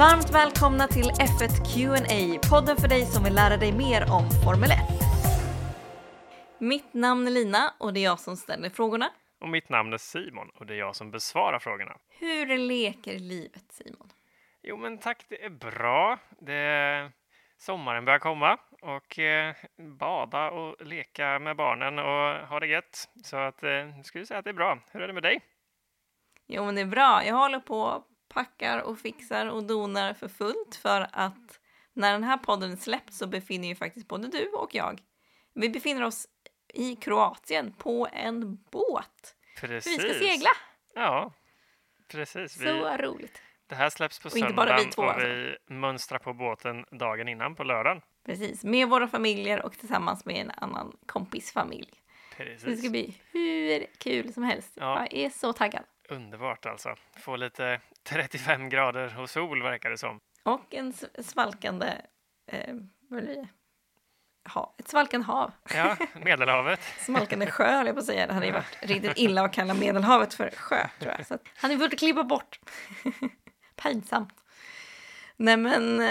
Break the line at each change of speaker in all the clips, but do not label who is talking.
Varmt välkomna till F1 Q&A, podden för dig som vill lära dig mer om Formel 1. Mitt namn är Lina och det är jag som ställer frågorna.
Och mitt namn är Simon och det är jag som besvarar frågorna.
Hur leker livet Simon?
Jo men tack, det är bra. Det sommaren börjar komma och eh, bada och leka med barnen och ha det gött. Så att eh, skulle säga att det är bra. Hur är det med dig?
Jo men det är bra. Jag håller på packar och fixar och donar för fullt för att när den här podden släpps så befinner ju faktiskt både du och jag vi befinner oss i Kroatien på en båt.
Precis.
Vi ska segla.
Ja, precis.
Så vi, roligt.
Det här släpps på söndagen vi två, och alltså. vi mönstrar på båten dagen innan på lördagen.
Precis, med våra familjer och tillsammans med en annan kompisfamilj. Precis. Det ska bli hur kul som helst. Ja. Jag är så taggad.
Underbart alltså. Få lite 35 grader och sol verkar det som.
Och en svalkande, eh, vad? Ha, ett svalkande hav.
Ja, Medelhavet.
Svalkande sjö, höll jag på att säga. Det hade ju varit riktigt illa att kalla Medelhavet för sjö, tror jag. Så att, han borde klippa bort. Pinsamt. Nej, men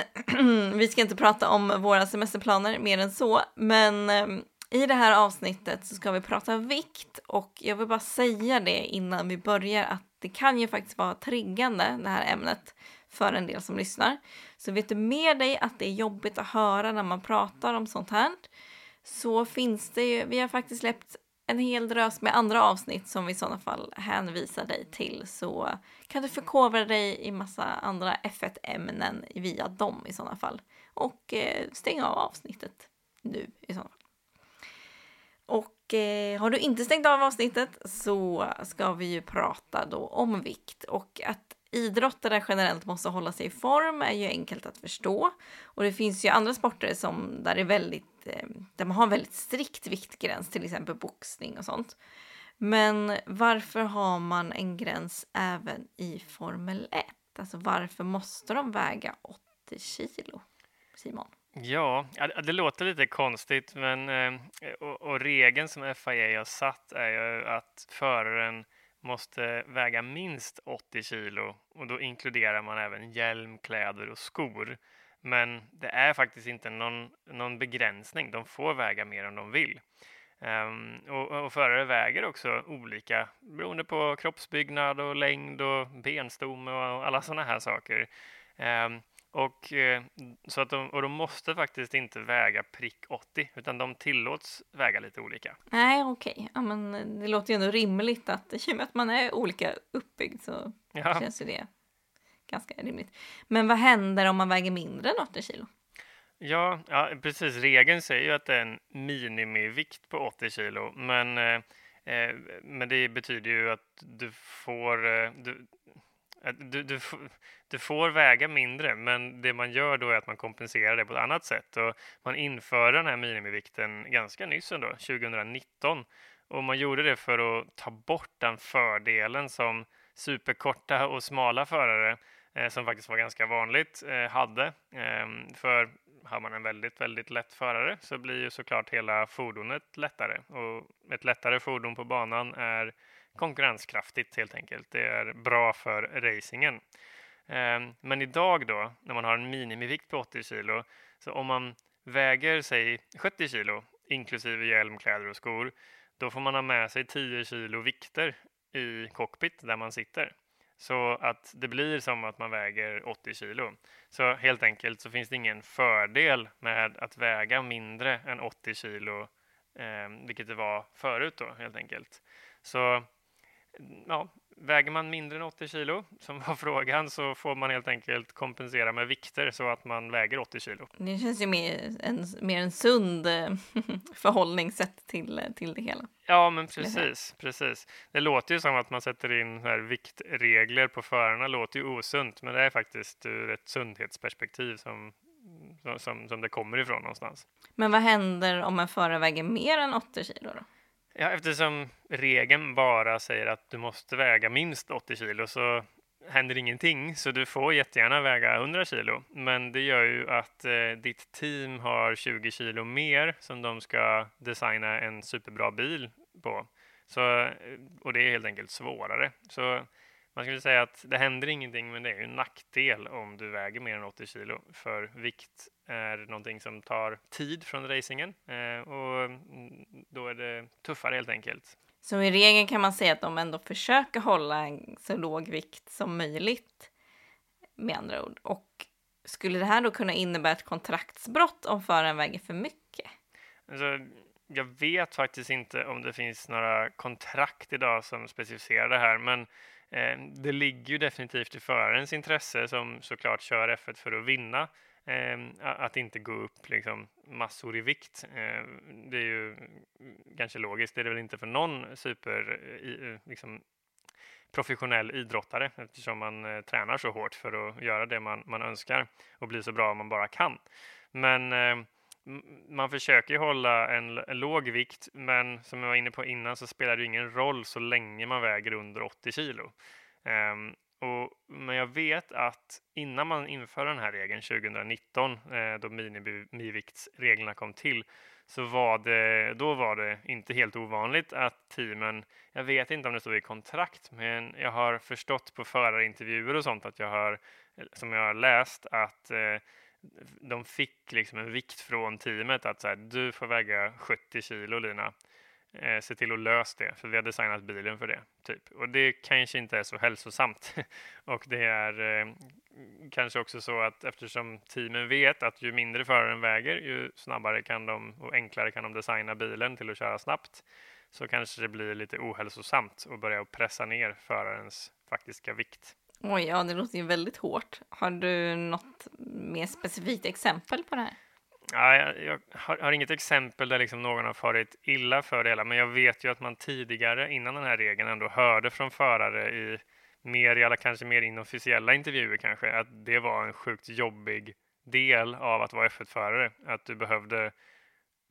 vi ska inte prata om våra semesterplaner mer än så. Men ehm, i det här avsnittet så ska vi prata vikt och jag vill bara säga det innan vi börjar att det kan ju faktiskt vara triggande det här ämnet för en del som lyssnar. Så vet du med dig att det är jobbigt att höra när man pratar om sånt här så finns det ju, vi har faktiskt släppt en hel drös med andra avsnitt som vi i sådana fall hänvisar dig till så kan du förkovra dig i massa andra F1-ämnen via dem i sådana fall. Och eh, stänga av avsnittet nu i sådana fall. Och eh, har du inte stängt av avsnittet så ska vi ju prata då om vikt och att idrottare generellt måste hålla sig i form är ju enkelt att förstå. Och det finns ju andra sporter som där, är väldigt, eh, där man har en väldigt strikt viktgräns, till exempel boxning och sånt. Men varför har man en gräns även i Formel 1? Alltså varför måste de väga 80 kilo? Simon?
Ja, det låter lite konstigt, men eh, och, och regeln som FIA har satt är ju att föraren måste väga minst 80 kilo och då inkluderar man även hjälm, kläder och skor. Men det är faktiskt inte någon, någon begränsning. De får väga mer om de vill. Um, och, och förare väger också olika beroende på kroppsbyggnad och längd och benstomme och alla sådana här saker. Um, och, eh, så att de, och de måste faktiskt inte väga prick 80 utan de tillåts väga lite olika.
Nej, okej. Okay. Ja, men det låter ju ändå rimligt att i och med att man är olika uppbyggd så ja. känns ju det ganska rimligt. Men vad händer om man väger mindre än 80 kilo?
Ja, ja precis. Regeln säger ju att det är en minimivikt på 80 kilo, men eh, eh men det betyder ju att du får, eh, du, du, du, du, får väga mindre, men det man gör då är att man kompenserar det på ett annat sätt. Och man införde den här minimivikten ganska nyss ändå, 2019. Och man gjorde det för att ta bort den fördelen som superkorta och smala förare, eh, som faktiskt var ganska vanligt, eh, hade. Eh, för har man en väldigt, väldigt lätt förare så blir ju såklart hela fordonet lättare. Och ett lättare fordon på banan är konkurrenskraftigt helt enkelt. Det är bra för racingen. Ehm, men idag då, när man har en minimivikt på 80 kilo, så om man väger sig 70 kilo, inklusive hjälm, kläder och skor, då får man ha med sig 10 kilo vikter i cockpit där man sitter. Så att det blir som att man väger 80 kilo. Så helt enkelt så finns det ingen fördel med att väga mindre än 80 kilo, eh, vilket det var förut då helt enkelt. Så ja, väger man mindre än 80 kilo, som var frågan, så får man helt enkelt kompensera med vikter så att man väger 80 kilo.
Det känns ju mer en, mer en sund eh, förhållningssätt till, till det hela.
Ja, men precis, precis. Det låter ju som att man sätter in här viktregler på förarna, låter ju osunt, men det är faktiskt ur ett sundhetsperspektiv som som, som det kommer ifrån någonstans.
Men vad händer om en förare väger mer än 80 kilo då?
Ja, eftersom regeln bara säger att du måste väga minst 80 kilo så händer ingenting, så du får jättegärna väga 100 kilo. Men det gör ju att eh, ditt team har 20 kilo mer som de ska designa en superbra bil på. Så, eh, och det är helt enkelt svårare. Så man skulle säga att det händer ingenting, men det är ju en nackdel om du väger mer än 80 kilo. För vikt är någonting som tar tid från racingen eh, och då är det tuffare helt enkelt.
Så i regel kan man säga att de ändå försöker hålla en så låg vikt som möjligt med andra ord. Och skulle det här då kunna innebära ett kontraktsbrott om föraren väger för mycket?
Alltså, jag vet faktiskt inte om det finns några kontrakt idag som specificerar det här, men eh, det ligger ju definitivt i förarens intresse som såklart kör F1 för att vinna. Eh, att inte gå upp liksom, massor i vikt. Eh, det är ju ganska logiskt. Det är det väl inte för någon super eh, eh, liksom, professionell idrottare eftersom man eh, tränar så hårt för att göra det man, man önskar och bli så bra man bara kan. Men eh, man försöker hålla en, en, låg vikt, men som jag var inne på innan så spelar det ingen roll så länge man väger under 80 kilo. Um, och, men jag vet att innan man införde den här regeln 2019, eh, då minimiviktsreglerna kom till, så var det, då var det inte helt ovanligt att teamen, jag vet inte om det stod i kontrakt, men jag har förstått på förarintervjuer och sånt att jag har, som jag har läst, att eh, de fick liksom en vikt från teamet att så här, du får väga 70 kilo Lina. Eh, se till att lösa det, för vi har designat bilen för det. Typ. Och det kanske inte är så hälsosamt. och det är eh, kanske också så att eftersom teamen vet att ju mindre föraren väger, ju snabbare kan de och enklare kan de designa bilen till att köra snabbt, så kanske det blir lite ohälsosamt att börja pressa ner förarens faktiska vikt.
Oj, ja, det låter ju väldigt hårt. Har du något mer specifikt exempel på det här?
Ja, jag, jag har, har, inget exempel där liksom någon har farit illa för det hela, men jag vet ju att man tidigare, innan den här regeln, ändå hörde från förare i mer, eller kanske mer inofficiella intervjuer kanske, att det var en sjukt jobbig del av att vara F1-förare. Att du behövde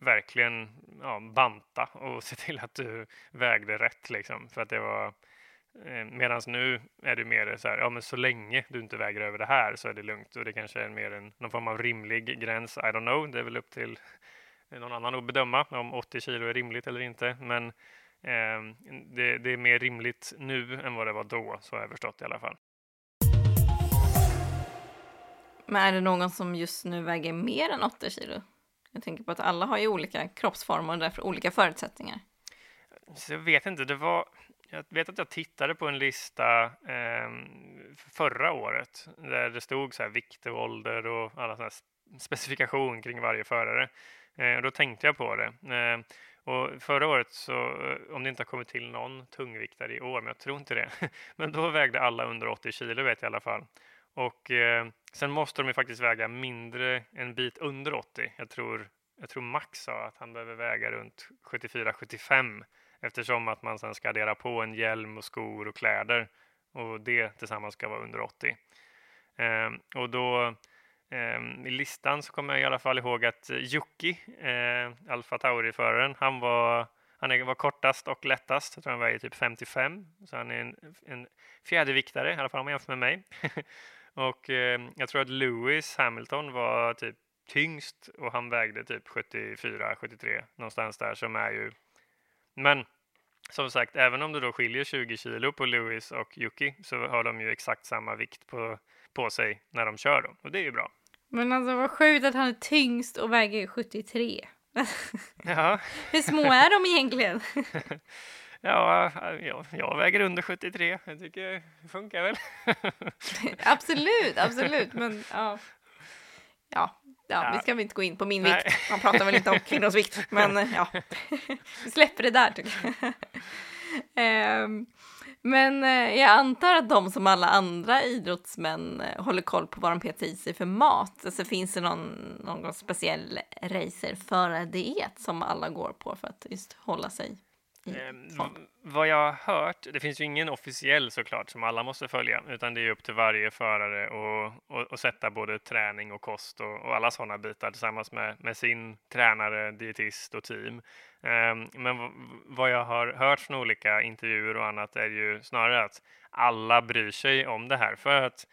verkligen ja, banta och se till att du vägde rätt liksom. För att det var Medan nu är det mer så här, ja men så länge du inte väger över det här så är det lugnt och det kanske är mer en, någon form av rimlig gräns. I don't know, det är väl upp till någon annan att bedöma om 80 kilo är rimligt eller inte. Men eh, det, det, är mer rimligt nu än vad det var då, så har jag förstått i alla fall.
Men är det någon som just nu väger mer än 80 kilo? Jag tänker på att alla har ju olika kroppsformer och därför olika förutsättningar.
Så jag vet inte, det var jag vet att jag tittade på en lista eh, förra året där det stod så här vikt och ålder och alla sådana specifikation kring varje förare. Eh, och då tänkte jag på det. Eh, och förra året, så, eh, om det inte har kommit till någon tungviktare i år, men jag tror inte det, men då vägde alla under 80 kilo vet jag i alla fall. Och eh, sen måste de ju faktiskt väga mindre, en bit under 80. Jag tror, jag tror Max sa att han behöver väga runt 74-75 eftersom att man sen ska addera på en hjälm och skor och kläder och det tillsammans ska vara under 80. Eh, och då eh, i listan så kommer jag i alla fall ihåg att Jocki, eh, Alfa Tauri-föraren, han var han var kortast och lättast. Jag tror han väger typ 55, så han är en, en fjäderviktare, i alla fall om man jämför med mig. och eh, jag tror att Lewis Hamilton var typ tyngst och han vägde typ 74, 73 någonstans där som är ju men som sagt, även om det då skiljer 20 kilo på Lewis och Yuki så har de ju exakt samma vikt på, på sig när de kör dem och det är ju bra.
Men alltså vad sjukt att han är tyngst och väger 73.
Ja.
Hur små är de egentligen?
Ja, jag, jag väger under 73. Jag tycker det funkar väl.
absolut, absolt. Men ja. Ja, ja, ja, vi ska väl inte gå in på min Nej. vikt. Man pratar väl inte om kvinnors vikt, men ja, vi släpper det där tycker jag. um, men eh, jag antar att de som alla andra idrottsmän eh, håller koll på vad de petar i sig för mat. Alltså finns det någon, någon speciell racerförardiet som alla går på för att just hålla sig
Eh, vad jag har hört, det finns ju ingen officiell såklart som alla måste följa, utan det är upp till varje förare att sätta både träning och kost och, och alla sådana bitar tillsammans med, med, sin tränare, dietist och team. Eh, men vad jag har hört från olika intervjuer och annat är ju snarare att alla bryr sig om det här för att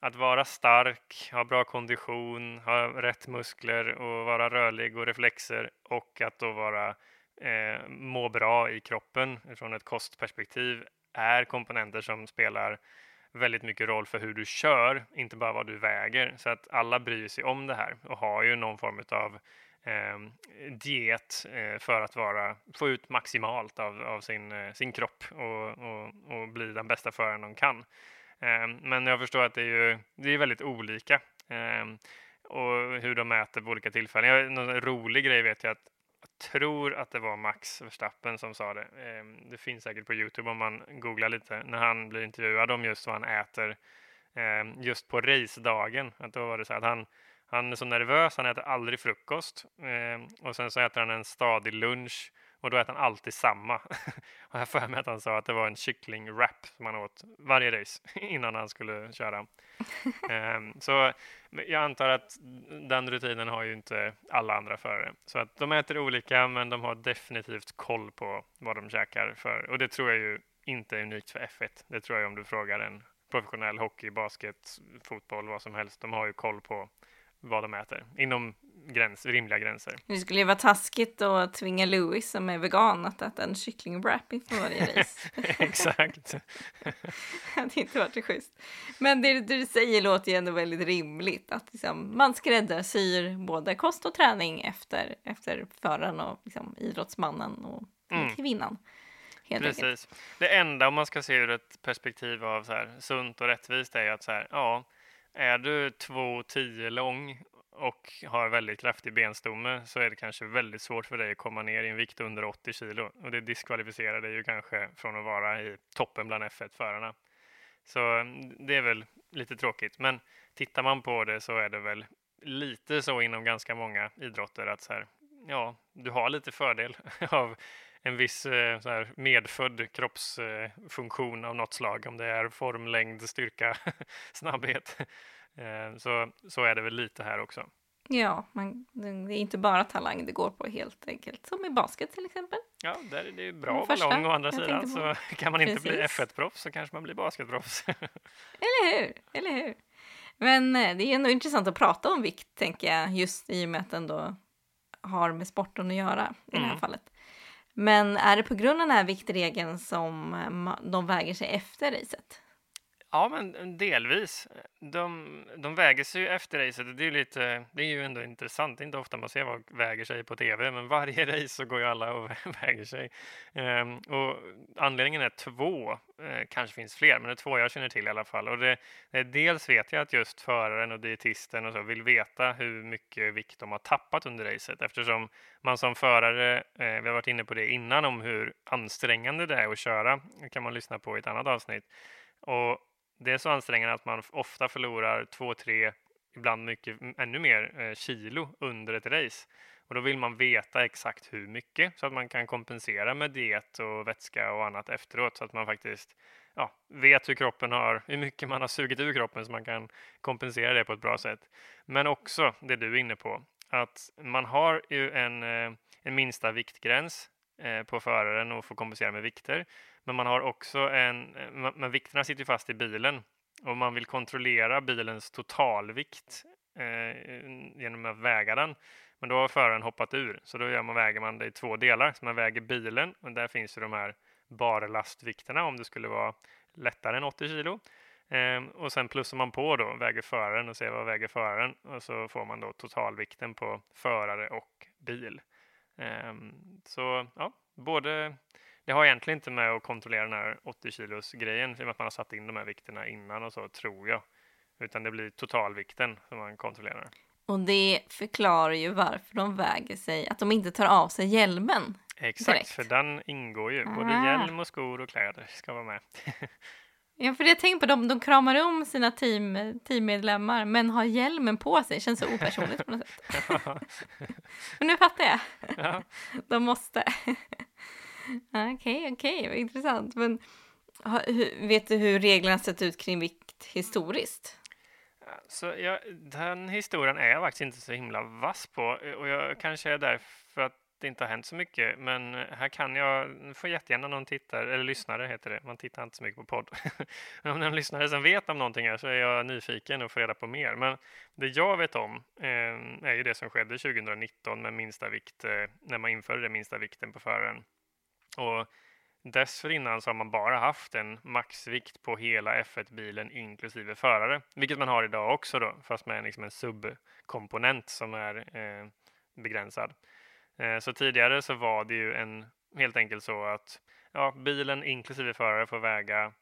att vara stark, ha bra kondition, ha rätt muskler och vara rörlig och reflexer och att då vara eh, må bra i kroppen från ett kostperspektiv är komponenter som spelar väldigt mycket roll för hur du kör, inte bara vad du väger. Så att alla bryr sig om det här och har ju någon form av eh, diet eh, för att vara, få ut maximalt av, av sin, eh, sin kropp och, och, och, bli den bästa föraren de kan. Eh, men jag förstår att det är, ju, det är väldigt olika eh, och hur de mäter på olika tillfällen. En rolig grej vet jag att jag tror att det var Max Verstappen som sa det. Ehm, det finns säkert på Youtube om man googlar lite när han blir intervjuad om just vad han äter ehm, just på racedagen. Att då var det så att han han är så nervös, han äter aldrig frukost ehm, och sen så äter han en stadig lunch och då äter han alltid samma. och jag för mig att han sa att det var en kycklingwrap som han åt varje race innan han skulle köra. eh, så jag antar att den rutinen har ju inte alla andra förare. Så att de äter olika, men de har definitivt koll på vad de käkar för. Och det tror jag ju inte är unikt för F1. Det tror jag om du frågar en professionell hockey, basket, fotboll, vad som helst. De har ju koll på vad de äter inom gräns, rimliga gränser.
Det skulle ju vara taskigt att tvinga Louis som är vegan att äta en kycklingwrap inför varje race.
Exakt.
det hade inte varit så schysst. Men det du säger låter ju ändå väldigt rimligt att liksom, man skräddarsyr både kost och träning efter, efter föraren och liksom, idrottsmannen och mm. kvinnan.
Precis. Enkelt. Det enda om man ska se ur ett perspektiv av så här, sunt och rättvist är ju att så här, ja, är du 2,10 lång och har väldigt kraftig benstomme så är det kanske väldigt svårt för dig att komma ner i en vikt under 80 kilo och det diskvalificerar dig ju kanske från att vara i toppen bland F1-förarna. Så mm, det är väl lite tråkigt, men tittar man på det så är det väl lite så inom ganska många idrotter att så här, ja, du har lite fördel av en viss eh, så här, medfödd kroppsfunktion av något slag, om det är form, längd, styrka, snabbhet. Eh, så, så är det väl lite här också.
Ja, man, det är inte bara talang det går på helt enkelt, som i basket till exempel.
Ja, där är det bra att vara lång å andra sidan, så kan man inte Precis. bli F1-proffs så kanske man blir basketproffs.
eller hur, eller hur. Men eh, det är ändå intressant att prata om vikt, tänker jag, just i och med att den då har med sporten att göra i mm. det här mm. fallet. Men är det på grund av den här viktregeln som eh, de väger sig efter racet?
Ja, men mm, delvis. De, de väger sig ju efter racet. Det är, lite, det är ju ändå intressant. Det är inte ofta man ser vad väger sig på tv, men varje race så går ju alla och väger sig. Ehm, och anledningen är två, ehm, kanske finns fler, men det är två jag känner till i alla fall. Och det, det, dels vet jag att just föraren och dietisten och så vill veta hur mycket vikt de har tappat under racet, eftersom man som förare, eh, vi har varit inne på det innan, om hur ansträngande det är att köra, det kan man lyssna på i ett annat avsnitt. Och det är så ansträngande att man ofta förlorar två, tre, ibland mycket, ännu mer eh, kilo under ett race. Och då vill man veta exakt hur mycket så att man kan kompensera med diet och vätska och annat efteråt så att man faktiskt ja, vet hur kroppen har, hur mycket man har sugit ur kroppen så man kan kompensera det på ett bra sätt. Men också det du är inne på, att man har ju en, eh, en minsta viktgräns Eh, på föraren och får kompensera med vikter. Men man har också en, eh, men vikterna sitter fast i bilen och man vill kontrollera bilens totalvikt eh, genom att väga den. Men då har föraren hoppat ur, så då gör man, väger man det i två delar. Så man väger bilen och där finns ju de här barlastvikterna om det skulle vara lättare än 80 kilo. Eh, och sen plussar man på då, väger föraren och ser vad väger föraren och så får man då totalvikten på förare och bil. Eh, så ja, både det har egentligen inte med att kontrollera den här 80 kilos grejen, i och med att man har satt in de här vikterna innan och så, tror jag. Utan det blir totalvikten som man kontrollerar.
Och det förklarar ju varför de väger sig, att de inte tar av sig hjälmen.
Exakt, direkt. för den ingår ju. Både ah. hjälm och skor och kläder ska vara med.
ja, för jag tänker på dem, de kramar om sina team, teammedlemmar men har hjälmen på sig. Känns så opersonligt på något sätt. men nu fattar jag. Ja. De måste. Okej, okej, okay, vad intressant. Men vet du hur reglerna sett ut kring vikt historiskt?
Så jag, den historien är jag faktiskt inte så himla vass på och jag kanske är där för att det inte har hänt så mycket. Men här kan jag, får jättegärna någon tittare, eller lyssnare heter det, man tittar inte så mycket på podd. men om någon lyssnare som vet om någonting här så är jag nyfiken och får reda på mer. Men det jag vet om eh, är ju det som skedde 2019 med minsta vikt, eh, när man införde den minsta vikten på föraren. Och dessförinnan så har man bara haft en maxvikt på hela F1-bilen inklusive förare, vilket man har idag också då, fast med liksom en subkomponent som är eh, begränsad. Eh, så tidigare så var det ju en, helt enkelt så att ja, bilen inklusive förare får väga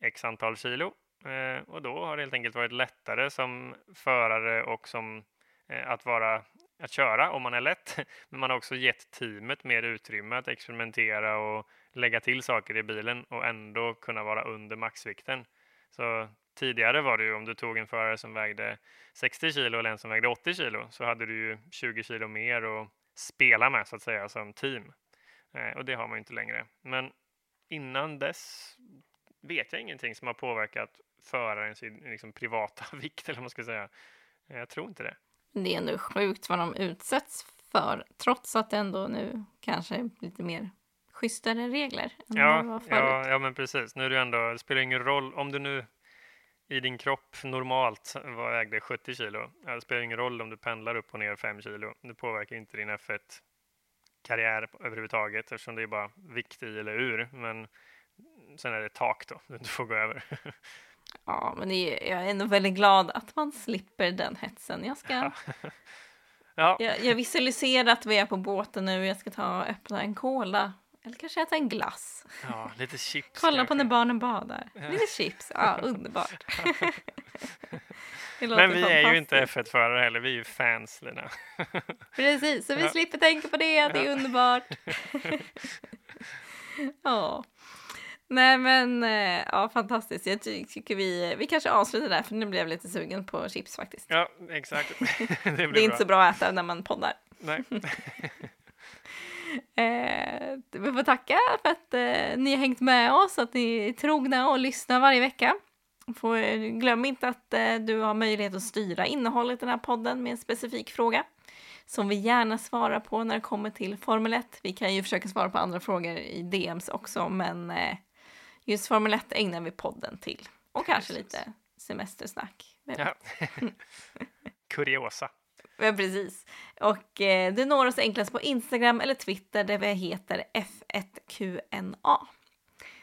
x antal kilo eh, och då har det helt enkelt varit lättare som förare och som eh, att vara att köra om man är lätt. Men man har också gett teamet mer utrymme att experimentera och lägga till saker i bilen och ändå kunna vara under maxvikten. Så tidigare var det ju om du tog en förare som vägde 60 kilo eller en som vägde 80 kilo så hade du ju 20 kilo mer och spela med så att säga som team. Eh, och det har man ju inte längre. Men innan dess vet jag ingenting som har påverkat förarens liksom, privata vikt eller vad man ska säga. Eh, jag tror inte det.
Det är ändå sjukt vad de utsätts för, trots att det ändå nu kanske är lite mer schysstare regler.
ja, ja, ja, men precis. Nu är det ändå, det spelar ingen roll om du nu i din kropp normalt vägde 70 kilo. Det spelar ingen roll om du pendlar upp och ner 5 kilo. Det påverkar inte din F1-karriär överhuvudtaget eftersom det är bara vikt i eller ur. Men sen är det tak då, du får gå över.
Ja, men är, jag är ändå väldigt glad att man slipper den hetsen. Jag ska... ja. jag, jag visualiserar att vi är på båten nu. Jag ska ta och öppna en cola. Eller kanske äta en glass.
Ja, lite chips.
Kolla kanske. på när barnen badar. Ja. Lite chips. Ja, underbart.
Men vi är ju inte F1-förare heller, vi är ju fans Lina.
Precis, så vi ja. slipper tänka på det, det är underbart. ja. Nej men eh, ja, fantastiskt. Jag tycker vi, vi kanske avslutar där för nu blev jag lite sugen på chips faktiskt.
Ja, exakt.
det, det, är bra. inte så bra att äta när man poddar.
Nej.
Eh, vi får tacka för att eh, ni har hängt med oss, att ni är trogna och lyssnar varje vecka. Får, glöm inte att eh, du har möjlighet att styra innehållet i den här podden med en specifik fråga som vi gärna svarar på när det kommer till Formel 1. Vi kan ju försöka svara på andra frågor i DMs också, men eh, just Formel 1 ägnar vi podden till. Och kanske precis. lite semestersnack.
Ja. Kuriosa.
Ja, precis. Och eh, du når oss enklast på Instagram eller Twitter där vi heter F1QNA.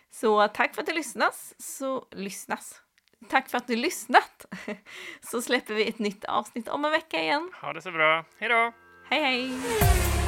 Så tack för att du lyssnas. Så lyssnas. Tack för att du lyssnat. Så släpper vi ett nytt avsnitt om en vecka igen.
Ha det så bra. Hej då!
Hej hej!